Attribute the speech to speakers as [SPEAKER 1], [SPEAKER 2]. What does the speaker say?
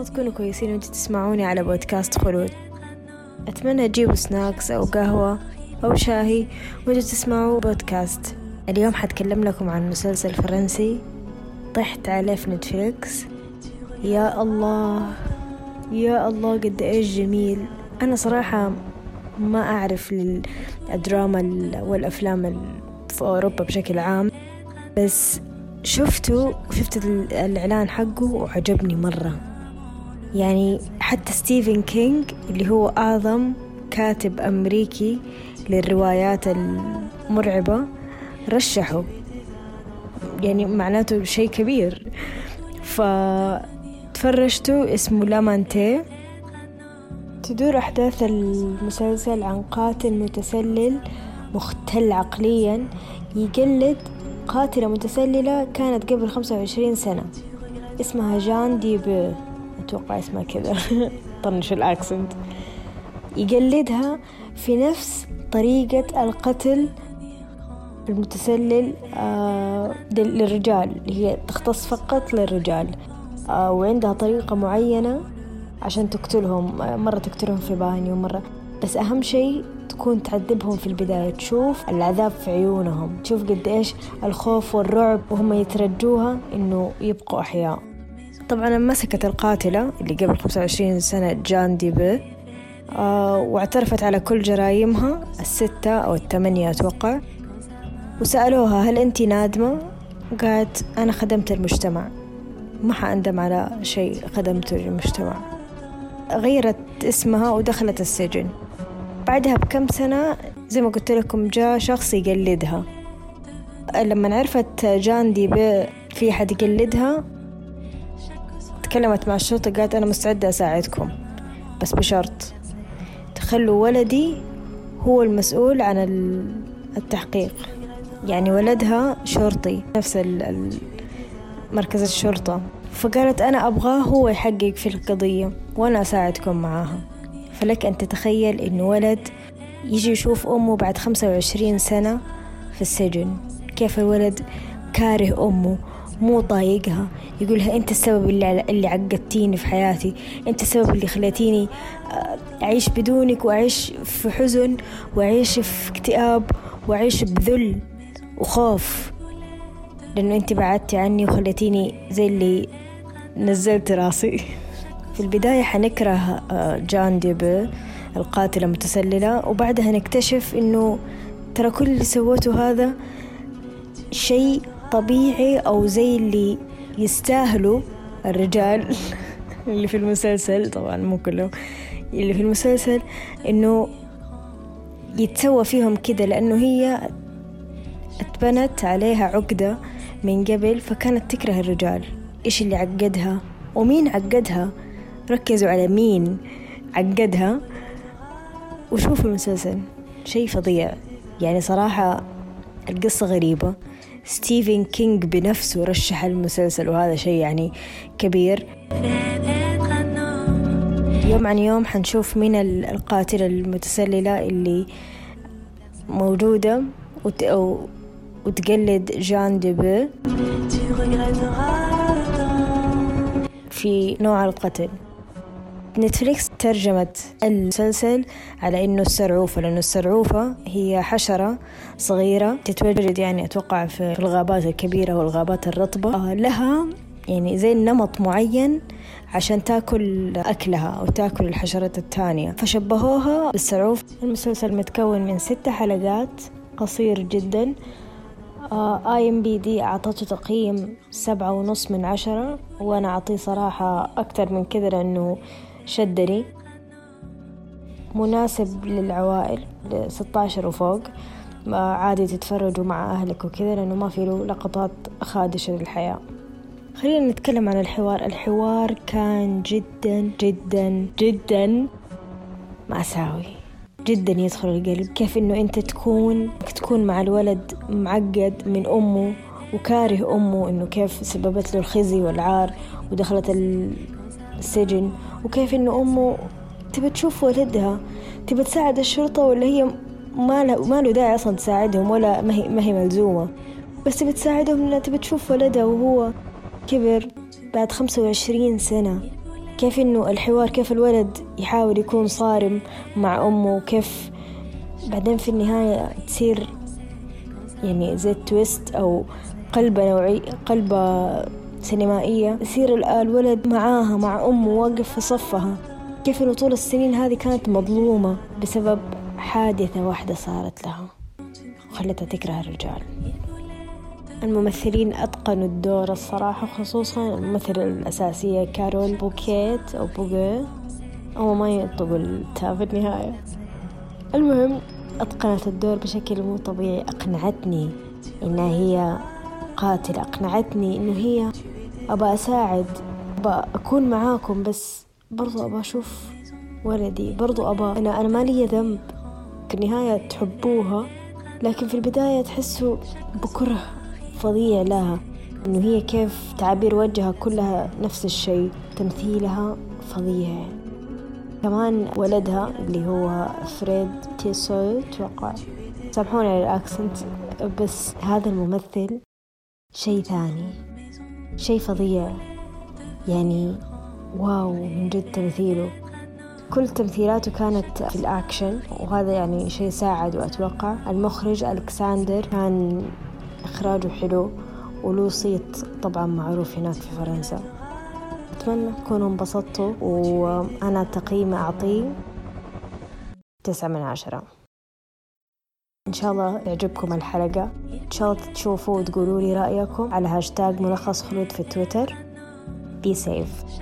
[SPEAKER 1] الله تكونوا كويسين وانتوا تسمعوني على بودكاست خلود. أتمنى تجيبوا سناكس أو قهوة أو شاهي وانتوا تسمعوا بودكاست. اليوم حتكلم لكم عن مسلسل فرنسي طحت عليه في نتفليكس. يا الله يا الله قد إيش جميل. أنا صراحة ما أعرف الدراما والأفلام في أوروبا بشكل عام بس شفته شفت الإعلان حقه وعجبني مرة. يعني حتى ستيفن كينج اللي هو أعظم كاتب أمريكي للروايات المرعبة رشحه. يعني معناته شيء كبير. فتفرجته اسمه La Mante تدور أحداث المسلسل عن قاتل متسلسل مختل عقليا يقلد قاتلة متسللة كانت قبل خمسة وعشرين سنة. اسمها جان ديب أتوقع اسمها كذا. طنش الأكسنت. يقلدها في نفس طريقة القتل المتسلل آه للرجال هي تختص فقط للرجال. آه وعندها طريقة معينة عشان تقتلهم. مرة تقتلهم في بانيو مرة. بس أهم شيء تكون تعذبهم في البداية. تشوف العذاب في عيونهم. تشوف قد إيش الخوف والرعب وهم يترجوها إنه يبقوا أحياء. طبعا مسكت القاتلة اللي قبل 25 سنة جان ديبي آه واعترفت على كل جرائمها الستة أو الثمانية أتوقع. وسألوها هل أنت نادمة؟ قالت أنا خدمت المجتمع. ما حأندم على شيء خدمته للمجتمع غيرت اسمها ودخلت السجن. بعدها بكم سنة زي ما قلت لكم جاء شخص يقلدها. لما عرفت جان دي في حد يقلدها تكلمت مع الشرطة قالت أنا مستعدة أساعدكم. بس بشرط تخلوا ولدي هو المسؤول عن التحقيق. يعني ولدها شرطي نفس مركز الشرطة. فقالت أنا أبغاه هو يحقق في القضية وأنا أساعدكم معاها. فلك أن تتخيل إنه ولد يجي يشوف أمه بعد خمسة وعشرين سنة في السجن. كيف الولد كاره أمه؟ مو طايقها. يقولها أنت السبب اللي, اللي عقدتيني في حياتي. أنت السبب اللي خليتيني أعيش بدونك وأعيش في حزن وأعيش في اكتئاب وأعيش بذل وخوف. لأنه أنت بعدتي عني وخليتيني زي اللي نزلت راسي. في البداية حنكره جان ديبي القاتلة المتسللة. وبعدها نكتشف إنه ترى كل اللي سوته هذا شيء طبيعي أو زي اللي يستاهلوا الرجال اللي في المسلسل طبعا مو كله اللي في المسلسل إنه يتسوى فيهم كده لأنه هي اتبنت عليها عقدة من قبل فكانت تكره الرجال. إيش اللي عقدها؟ ومين عقدها؟ ركزوا على مين عقدها؟ وشوفوا المسلسل شيء فظيع. يعني صراحة القصة غريبة. ستيفن كينج بنفسه رشح المسلسل وهذا شيء يعني كبير. يوم عن يوم حنشوف مين القاتلة المتسللة اللي موجودة وت... وتقلد جان ديبي في نوع القتل. نتفليكس ترجمت المسلسل على إنه السرعوفة لأنه السرعوفة هي حشرة صغيرة تتواجد يعني أتوقع في الغابات الكبيرة والغابات الرطبة. آه، لها يعني زي نمط معين عشان تاكل أكلها أو تاكل الحشرات الثانية. فشبهوها بالسرعوف. المسلسل متكون من ستة حلقات قصير جدا. اي ام بي دي أعطته تقييم سبعة ونص من عشرة وأنا أعطيه صراحة أكتر من كذا لأنه شدني. مناسب للعوائل ستاشر وفوق. عادي تتفرجوا مع أهلك وكذا لأنه ما في له لقطات خادشة للحياة. خلينا نتكلم عن الحوار. الحوار كان جدا جدا جدا مأساوي. جدا يدخل القلب. كيف إنه أنت تكون تكون مع الولد معقد من أمه وكاره أمه إنه كيف سببت له الخزي والعار ودخلت السجن وكيف إنه أمه تبى تشوف ولدها تبى تساعد الشرطة ولا هي ما له ما له داعي أصلا تساعدهم ولا ما هي ما هي ملزومة. بس تبى تساعدهم لأنها تبى تشوف ولدها وهو كبر بعد خمسة وعشرين سنة. كيف إنه الحوار كيف الولد يحاول يكون صارم مع أمه وكيف بعدين في النهاية تصير يعني زي تويست أو قلبة نوعي قلبة سينمائية يصير الولد معاها مع أمه واقف في صفها. كيف إنه طول السنين هذه كانت مظلومة بسبب حادثة واحدة صارت لها وخلتها تكره الرجال. الممثلين أتقنوا الدور الصراحة خصوصا الممثلة الأساسية كارول بوكيت أو بوغي أو ما ينطق التاء في النهاية. المهم أتقنت الدور بشكل مو طبيعي. أقنعتني إنها هي قاتلة. أقنعتني إنه هي أبى أساعد أبى أكون معاكم بس برضو أبى أشوف ولدي. برضو أبى أنا أنا ما لي ذنب. في النهاية تحبوها لكن في البداية تحسوا بكره فظيع لها. إنه هي كيف تعابير وجهها كلها نفس الشيء تمثيلها فظيع. كمان ولدها اللي هو فريد تيسو توقع سامحوني على الأكسنت بس هذا الممثل شيء ثاني شيء فظيع. يعني واو من جد تمثيله. كل تمثيلاته كانت في الأكشن وهذا يعني شيء ساعد وأتوقع. المخرج ألكساندر كان إخراجه حلو وله صيت طبعا معروف هناك في فرنسا. أتمنى تكونوا انبسطتوا وأنا تقييمي أعطيه تسعة من عشرة. إن شاء الله تعجبكم الحلقة. إن شاء الله تشوفوا وتقولوا لي رأيكم على هاشتاج ملخص خلود في تويتر. Be safe.